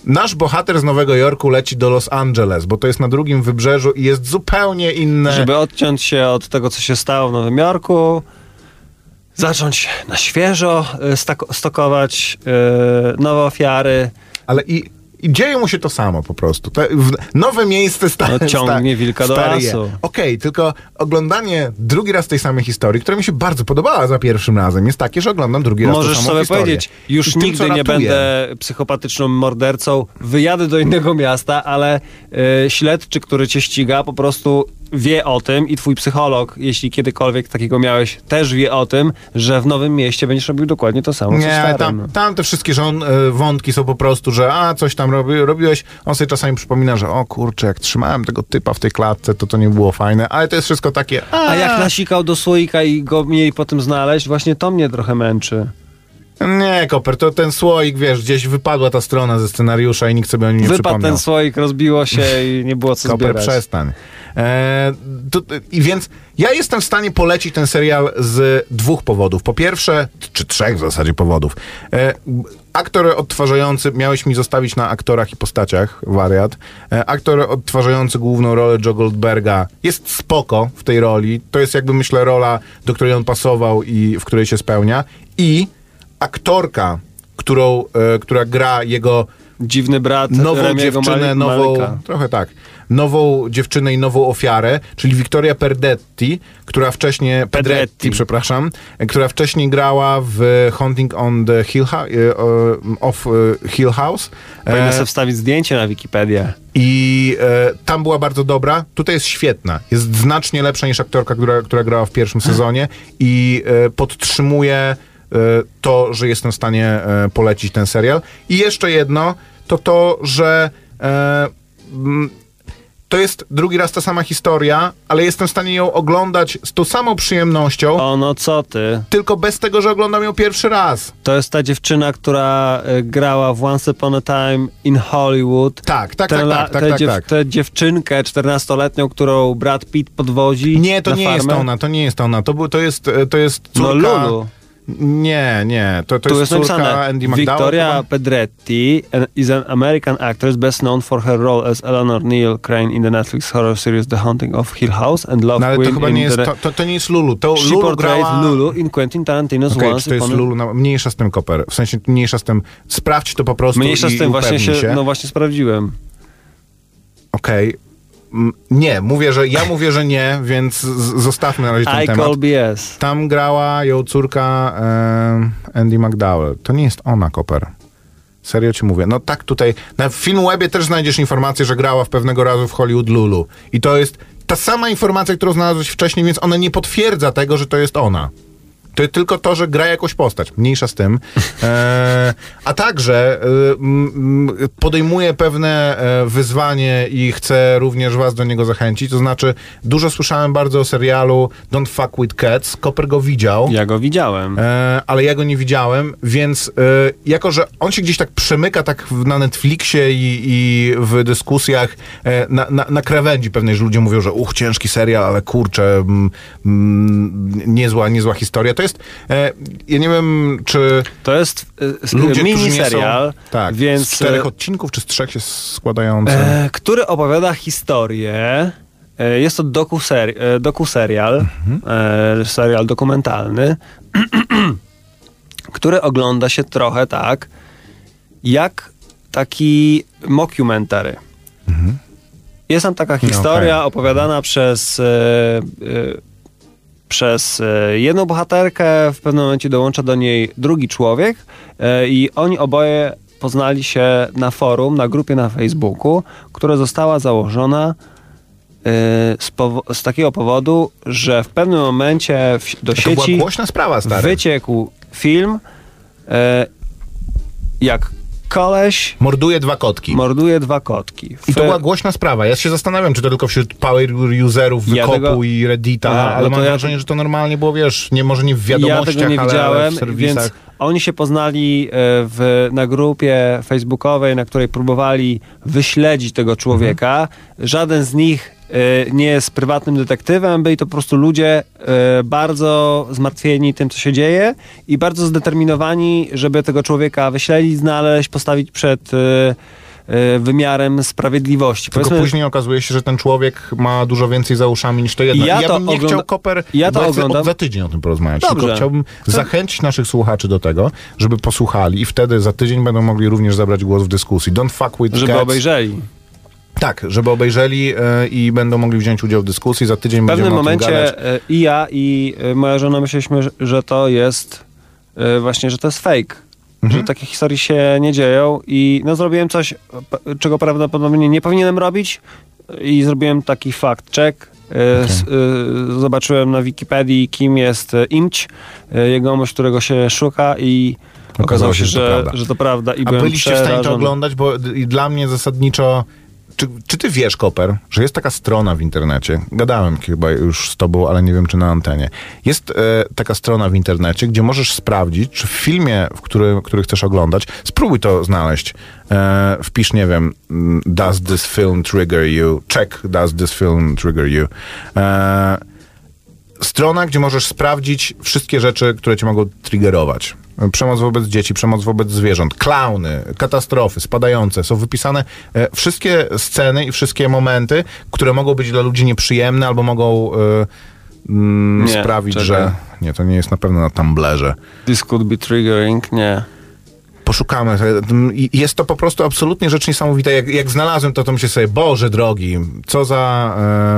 nasz bohater z Nowego Jorku leci do Los Angeles, bo to jest na drugim wybrzeżu i jest zupełnie inne...
Żeby odciąć się od tego, co się stało w Nowym Jorku, zacząć na świeżo y, stak- stokować y, nowe ofiary.
Ale i i dzieje mu się to samo po prostu. Te, nowe miejsce stare.
No, ciągnie wilka do lasu.
Okej, tylko oglądanie drugi raz tej samej historii, która mi się bardzo podobała za pierwszym razem, jest takie, że oglądam drugi raz
Możesz
tą samą
sobie
historię.
powiedzieć, już
tym,
nigdy nie będę psychopatyczną mordercą, wyjadę do innego miasta, ale y, śledczy, który cię ściga, po prostu wie o tym i twój psycholog, jeśli kiedykolwiek takiego miałeś, też wie o tym, że w nowym mieście będziesz robił dokładnie to samo, co
Nie, tam, tam te wszystkie żon, y, wątki są po prostu, że a, coś tam robi, robiłeś. On sobie czasami przypomina, że o kurczę, jak trzymałem tego typa w tej klatce, to to nie było fajne, ale to jest wszystko takie... A,
A jak nasikał do słoika i go mieli potem znaleźć, właśnie to mnie trochę męczy.
Nie, Koper, to ten słoik, wiesz, gdzieś wypadła ta strona ze scenariusza i nikt sobie o nim nie
Wypadł
przypomniał.
ten słoik, rozbiło się i nie było co
Koper,
zbierać.
przestań. E, to, I więc ja jestem w stanie polecić ten serial z dwóch powodów. Po pierwsze, czy trzech w zasadzie powodów. E, aktor odtwarzający, miałeś mi zostawić na aktorach i postaciach, wariat. E, aktor odtwarzający główną rolę Joe Goldberga jest spoko w tej roli. To jest jakby, myślę, rola, do której on pasował i w której się spełnia. I aktorka, którą, e, która gra jego
Dziwny brat
nową
Remiego
dziewczynę, nową,
Malika.
trochę tak, nową dziewczynę i nową ofiarę, czyli Victoria Perdetti, która wcześniej, Pedretti,
Pedretti.
przepraszam, która wcześniej grała w Haunting on the Hill, e, of e, Hill House.
Powinna
E,
sobie wstawić zdjęcie na Wikipedię.
i e, tam była bardzo dobra. Tutaj jest świetna. Jest znacznie lepsza niż aktorka, która, która grała w pierwszym sezonie i e, podtrzymuje to, że jestem w stanie e, polecić ten serial. I jeszcze jedno, to to, że e, mm, to jest drugi raz ta sama historia, ale jestem w stanie ją oglądać z tą samą przyjemnością,
O, no co ty?
tylko bez tego, że oglądam ją pierwszy raz.
To jest ta dziewczyna, która y, grała w Once Upon a Time in Hollywood.
Tak, tak,
Tę
tak, tak, tak,
tę
tak,
dziew-
tak.
Tę dziewczynkę 14-letnią, którą Brad Pitt podwozi
Nie, to nie
farmę.
jest ona, to nie jest ona. To, był- to, jest, e, to jest
No
córka...
Lulu.
Nie, nie, to, to
Tu
jest,
jest
córka Andy McDowell.
Victoria
chyba?
Pedretti is an American actress best known for her role as Eleanor Neal Crane in the Netflix horror series The Haunting of Hill House and Love
No ale to
Queen
chyba
in
nie jest, to, to, to nie jest Lulu. To
She
Lulu grała...
Lulu in Quentin Tarantino's
Okej,
Once
to jest
Upon.
Lulu? No, mniejsza z tym, Koper. W sensie mniejsza z tym. Sprawdź to po prostu
Mniejsza z tym, właśnie się,
się.
no właśnie sprawdziłem.
Okej. Mm, Nie, mówię, że ja mówię, że nie, więc zostawmy na razie ten
I
temat.
call BS.
Tam grała ją córka e, Andy McDowell. To nie jest ona, Koper. Serio ci mówię. No tak tutaj, na Filmwebie też znajdziesz informację, że grała w pewnego razu w Hollywood Lulu. I to jest ta sama informacja, którą znalazłeś wcześniej, więc ona nie potwierdza tego, że to jest ona. To jest tylko to, że gra jakąś postać. Mniejsza z tym. E, a także e, m, m, podejmuje pewne e, wyzwanie i chcę również was do niego zachęcić. To znaczy, dużo słyszałem bardzo o serialu Don't Fuck With Cats. Koper go widział.
Ja go widziałem.
E, ale ja go nie widziałem, więc e, jako, że on się gdzieś tak przemyka tak na Netflixie i, i w dyskusjach e, na, na, na krawędzi pewnej, że ludzie mówią, że uch, ciężki serial, ale kurczę, mm, mm, niezła, niezła historia. To jest, e, ja nie wiem, czy
To jest e,
ludzie,
mini serial,
są, tak,
więc
z czterech
e,
odcinków, czy z trzech się składający.
e, który opowiada historię. e, Jest to dokuseri- e, dokuserial, e, serial dokumentalny, który ogląda się trochę tak, jak taki mockumentary. Jest tam taka historia
okej.
opowiadana przez, e, e, przez e, jedną bohaterkę, w pewnym momencie dołącza do niej drugi człowiek e, i oni oboje poznali się na forum, na grupie na Facebooku, która została założona e, z, z takiego powodu, że w pewnym momencie w, do
to była
sieci
głośna sprawa, stary.
wyciekł film, jak koleś
Morduje dwa kotki.
morduje dwa kotki.
I to
W-
była głośna sprawa. Ja się zastanawiam, czy to tylko wśród power userów
Ja
Wykopu
tego-
i Reddita,
Aha,
ale mam
ja-
wrażenie, że to normalnie było, wiesz, nie może nie w
Ja
wiadomościach,
tego nie
ale, ale w serwisach.
więc oni się poznali e, w, na grupie facebookowej, na której próbowali wyśledzić tego człowieka. Żaden z nich nie jest prywatnym detektywem, byli to po prostu ludzie e, bardzo zmartwieni tym, co się dzieje i bardzo zdeterminowani, żeby tego człowieka wyśledzić, znaleźć, postawić przed, e, e, wymiarem sprawiedliwości.
Tylko
Powiedzmy-
później okazuje się, że ten człowiek ma dużo więcej za uszami niż to jedno.
Ja
ja
to
bym nie
ogląda-
chciał Koper
ja to oglądam-
za tydzień o tym porozmawiać.
Dobrze.
Tylko chciałbym zachęcić naszych słuchaczy do tego, żeby posłuchali i wtedy za tydzień będą mogli również zabrać głos w dyskusji. Don't fuck with
żeby
cats.
obejrzeli.
Tak, żeby obejrzeli e, i będą mogli wziąć udział w dyskusji. Za tydzień
W pewnym
będziemy o tym gadać.
momencie e, i ja, i e, moja żona myśleliśmy, że- że to jest e, właśnie, że to jest fake.
Mhm.
Że takie historie się nie dzieją i no zrobiłem coś, p- czego prawdopodobnie nie powinienem robić i zrobiłem taki fact check. S- e, Zobaczyłem na Wikipedii, kim jest e, Imć, e, jegomość, którego się szuka i okazało się, że, że to prawda. I
A
byłem
byliście w stanie to
przerażony.
oglądać, bo d- i dla mnie zasadniczo. Czy, czy ty wiesz, Koper, że jest taka strona w internecie? Gadałem chyba już z tobą, ale nie wiem, czy na antenie. Jest e, taka strona w internecie, gdzie możesz sprawdzić, czy w filmie, w który, który chcesz oglądać, spróbuj to znaleźć. E, wpisz, nie wiem, mm, does this film trigger you? Check, does this film trigger you? E, strona, gdzie możesz sprawdzić wszystkie rzeczy, które cię mogą triggerować. Przemoc wobec dzieci, przemoc wobec zwierząt, klauny, katastrofy, spadające. Są wypisane e, wszystkie sceny i wszystkie momenty, które mogą być dla ludzi nieprzyjemne albo mogą e, mm,
Nie,
sprawić,
czekaj.
że... Nie, to nie jest na pewno na Tumblerze.
This could be triggering, nie.
Poszukamy. Jest to po prostu absolutnie rzecz niesamowita. Jak, jak znalazłem to, to myślę sobie, Boże drogi, co za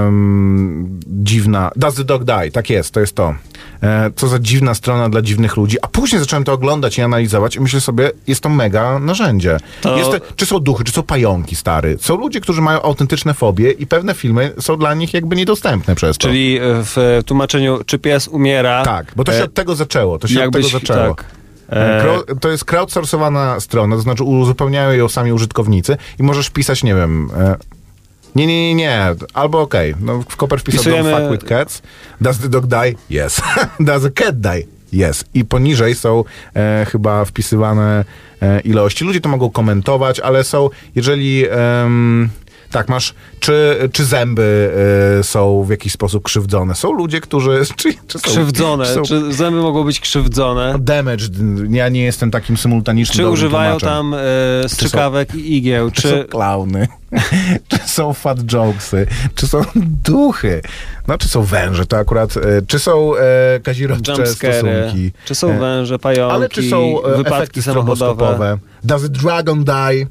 em, dziwna... Does the dog die? Tak jest, to jest to. E, co za dziwna strona dla dziwnych ludzi. A później zacząłem to oglądać i analizować i myślę sobie, jest to mega narzędzie.
To-
Jest, czy są duchy, czy są pająki, stary. Są ludzie, którzy mają autentyczne fobie i pewne filmy są dla nich jakby niedostępne przez to.
Czyli w tłumaczeniu, czy pies umiera.
Tak, bo to się
e,
od tego zaczęło. To się
jakbyś-
od tego zaczęło.
tak. E,
To jest crowdsourcowana strona, to znaczy uzupełniają ją sami użytkownicy i możesz wpisać, nie wiem... e, Nie, nie, nie, nie. Albo okej. No, w Koper wpisał Don't fuck with cats. Does the dog die? Yes. Does a cat die? Yes. I poniżej są e, chyba wpisywane e, ilości. Ludzie to mogą komentować, ale są, jeżeli... tak, masz, czy, czy zęby e, są w jakiś sposób krzywdzone? Są ludzie, którzy... Czy, czy są,
Krzywdzone.
Czy są,
Czy zęby mogą być krzywdzone?
damaged. Ja nie jestem takim symultanicznym
Czy używają
tłumaczem.
tam e, strzykawek i igieł?
Czy są klauny? czy są fat jokesy? Czy są duchy? No, czy są węże? To akurat... E, czy są e, kazirodcze stosunki?
Czy są
E,
węże, pająki,
Ale czy są e,
wypadki samochodowe?
Does a dragon die?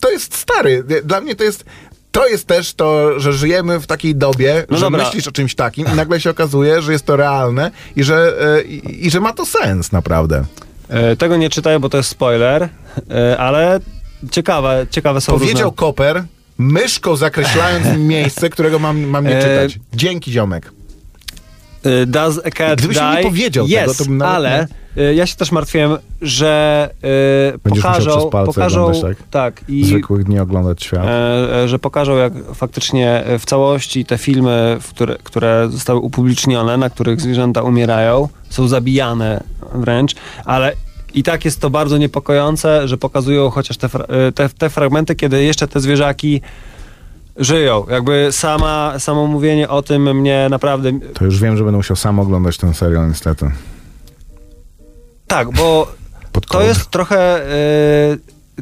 To jest stary. Dla mnie to jest... To jest też to, że żyjemy w takiej dobie,
No
że
dobra.
myślisz o czymś takim i nagle się okazuje, że jest to realne i że, e, i, i że ma to sens naprawdę.
E, tego nie czytaj, bo to jest spoiler, e, ale ciekawe, ciekawe są
Powiedział
różne...
Koper, myszką zakreślając mi miejsce, którego mam, mam nie
E,
czytać. Dzięki, ziomek.
E, Does a cat
Gdybyś
die?
nie powiedział
yes,
tego, to bym nawet
ale e, ja się też martwiłem, że e,
Będziesz
pokażą, pokażą
oglądać,
tak, i
Zwykłych dni oglądać świat.
e, e, że pokażą jak faktycznie e, w całości te filmy, które, które zostały upublicznione, na których zwierzęta umierają, są zabijane wręcz, ale i tak jest to bardzo niepokojące, że pokazują chociaż te, te, te fragmenty, kiedy jeszcze te zwierzaki żyją. Jakby sama, samo mówienie o tym mnie naprawdę...
To już wiem, że będę musiał sam oglądać ten serial, niestety.
Tak, bo To jest trochę e,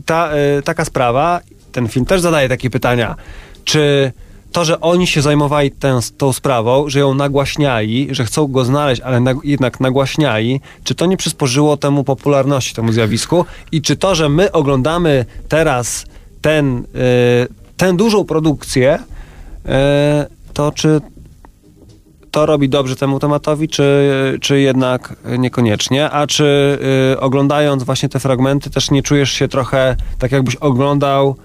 ta, e, taka sprawa. Ten film też zadaje takie pytania. Czy to, że oni się zajmowali tę, tą sprawą, że ją nagłaśniali, że chcą go znaleźć, ale nag, jednak nagłaśniali, czy to nie przysporzyło temu popularności, temu zjawisku? I czy to, że my oglądamy teraz ten, e, tę dużą produkcję, e, to czy to robi dobrze temu tematowi, czy, czy jednak niekoniecznie? A czy y, oglądając właśnie te fragmenty też nie czujesz się trochę tak jakbyś oglądał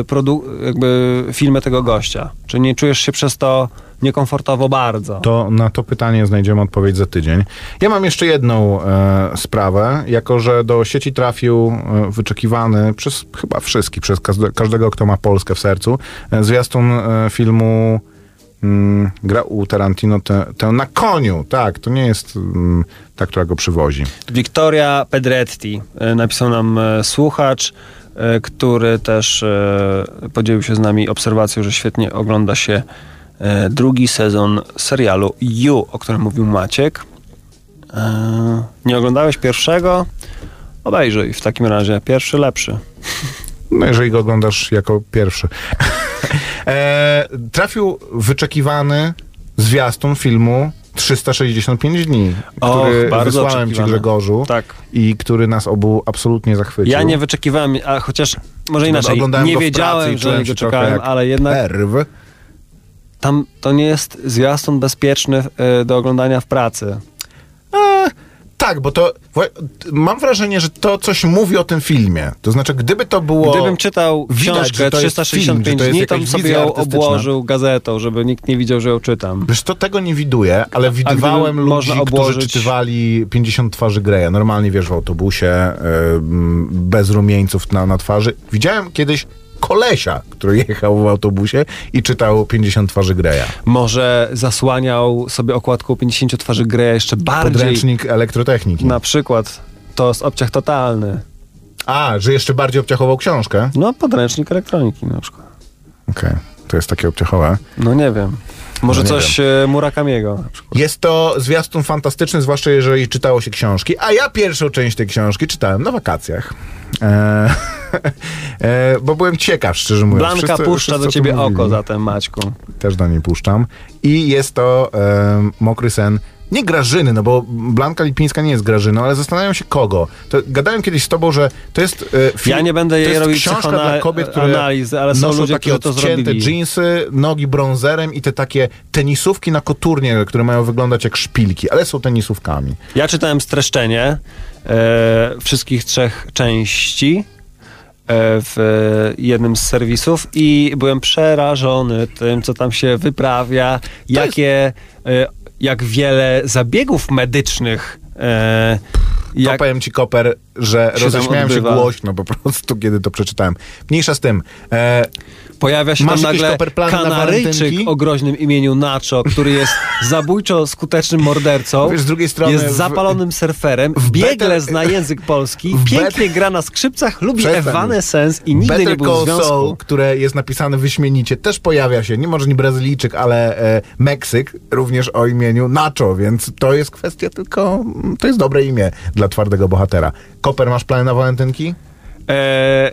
y, produ- jakby filmy tego gościa? Czy nie czujesz się przez to niekomfortowo bardzo?
To na to pytanie znajdziemy odpowiedź za tydzień. Ja mam jeszcze jedną e, sprawę, jako że do sieci trafił e, wyczekiwany przez chyba wszystkich, przez każde, każdego, kto ma Polskę w sercu, e, zwiastun e, filmu mm, gra u Tarantino tę tę na koniu. Tak, to nie jest mm, ta, która go przywozi.
Victoria Pedretti e, napisał nam e, słuchacz, e, który też podzielił się z nami obserwacją, że świetnie ogląda się drugi sezon serialu You, o którym mówił Maciek. E, Nie oglądałeś pierwszego? Obejrzyj w takim razie. Pierwszy lepszy.
No jeżeli go oglądasz jako pierwszy. e, trafił wyczekiwany zwiastun filmu 365 dni,
Och,
który
bardzo
wysłałem ci. Grzegorzu
Tak.
i który nas obu absolutnie zachwycił.
Ja nie wyczekiwałem, a chociaż może inaczej,
Oglądałem
nie
go pracy
wiedziałem, że nie czekałem,
jak
ale jednak
Perw.
Tam to nie jest zwiastun bezpieczny e, do oglądania w pracy.
E, tak, bo to mam wrażenie, że to coś mówi o tym filmie. To znaczy, gdyby to było...
Gdybym czytał
widać,
książkę
że to jest
365
film,
dni, to bym sobie ją obłożył gazetą, żeby nikt nie widział, że ją czytam.
Wiesz, to tego nie widuję, ale widywałem ludzi,
można
którzy
obłożyć-
czytywali 50 twarzy Greya. Normalnie, wiesz, w autobusie, e, bez rumieńców na, na twarzy. Widziałem kiedyś kolesia, który jechał w autobusie i czytał 50 twarzy Greya.
Może zasłaniał sobie okładką 50 twarzy Greya jeszcze bardziej.
Podręcznik elektrotechniki.
Na przykład to jest obciach totalny.
A, że jeszcze bardziej obciachował książkę?
No, podręcznik elektroniki na przykład.
Okej, to jest takie obciachowe.
No nie wiem. Może
No nie
coś e, Murakamiego na przykład.
Jest to zwiastun fantastyczny, zwłaszcza jeżeli czytało się książki, a ja pierwszą część tej książki czytałem na wakacjach. E, e, bo byłem ciekaw, szczerze mówiąc.
Blanka
Wszyscy-
puszcza
wszyscy
do ciebie oko
mówili.
zatem, Maćku.
Też do niej puszczam. I jest to e, Mokry Sen. Nie Grażyny, no bo Blanka Lipińska nie jest Grażyną, ale zastanawiam się kogo. To gadałem kiedyś z tobą, że to jest e, film,
Ja nie będę
to
jej robił
książka dla kobiet, które
analizy, ale są ludzie,
takie
którzy to
odcięte
zrobili.
dżinsy, nogi brązerem i te takie tenisówki na koturnie, które mają wyglądać jak szpilki, ale są tenisówkami.
Ja czytałem streszczenie e, wszystkich trzech części w e, jednym z serwisów i byłem przerażony tym, co tam się wyprawia, jakie, e, jak wiele zabiegów medycznych e,
To
jak,
powiem ci, Koper, że
się
roześmiałem się głośno po prostu, kiedy to przeczytałem. Mniejsza z tym. E,
Pojawia się tam nagle
na
Kanaryjczyk
walentynki?
o groźnym imieniu Nacho, który jest zabójczo skutecznym mordercą.
Wiesz, z drugiej strony
Jest
w-
zapalonym surferem,
w
biegle zna język polski,
w
pięknie gra na skrzypcach, lubi
Przestań.
Evanescence i nigdy
Better
nie był w
Call
związku.
Saul, które jest napisane wyśmienicie, też pojawia się, nie może nie Brazylijczyk, ale e, Meksyk, również o imieniu Nacho, więc to jest kwestia tylko, to jest dobre imię dla twardego bohatera. Koper, masz plany na walentynki?
Eee,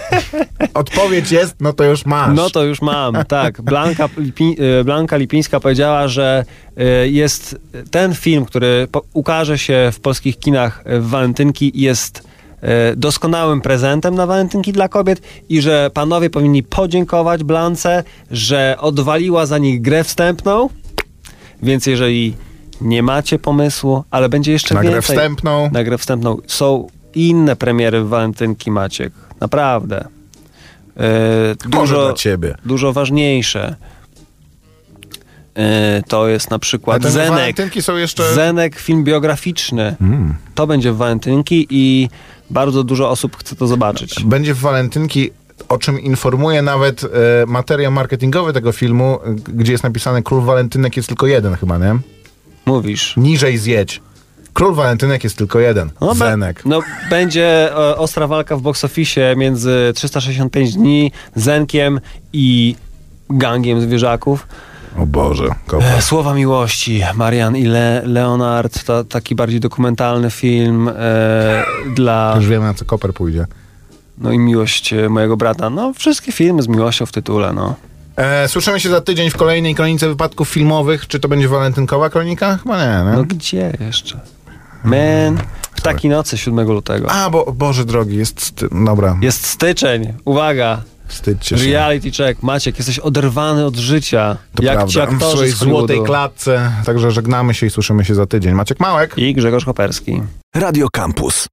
Odpowiedź jest, no to już masz.
no to już mam, tak. Blanka, Lipi, e, Blanka Lipińska powiedziała, że e, jest ten film, który ukaże się w polskich kinach w walentynki jest e, doskonałym prezentem na walentynki dla kobiet i że panowie powinni podziękować Blance, że odwaliła za nich grę wstępną, więc jeżeli nie macie pomysłu, ale będzie jeszcze
na
więcej...
wstępną.
Na grę wstępną. Są inne premiery w walentynki, Maciek. Naprawdę.
Może
dużo,
dla ciebie.
dużo ważniejsze. E, to jest na przykład Zenek.
walentynki są jeszcze...
Zenek, film biograficzny.
Mm.
To będzie w walentynki i bardzo dużo osób chce to zobaczyć.
Będzie w walentynki, o czym informuje nawet e, materiał marketingowy tego filmu, gdzie jest napisane Król Walentynek jest tylko jeden chyba, nie?
Mówisz.
Niżej zjedź. Król Walentynek jest tylko jeden.
No,
Zenek.
no będzie e, ostra walka w box office między 365 dni, Zenkiem i gangiem zwierzaków.
O Boże, kopa.
E, Słowa miłości, Marian i Le Leonard, to taki bardziej dokumentalny film e, dla,
Już wiemy, na co Koper pójdzie.
no i miłość e, mojego brata. No, wszystkie filmy z miłością w tytule, no.
E, słyszymy się za tydzień w kolejnej kronice wypadków filmowych. Czy to będzie walentynkowa kronika? Chyba nie, nie?
No gdzie jeszcze? Man, w takiej nocy 7 lutego.
A, bo Boże drogi, jest... Sty... Dobra,
Jest styczeń, uwaga,
wstydźcie się.
reality check. Maciek, jesteś oderwany od życia,
To
jak ci
prawda. W
aktorzy
swojej
z Hollywoodu.
złotej klatce. Także żegnamy się i słyszymy się za tydzień. Maciek Małek.
I Grzegorz Koperski.
Radio Campus.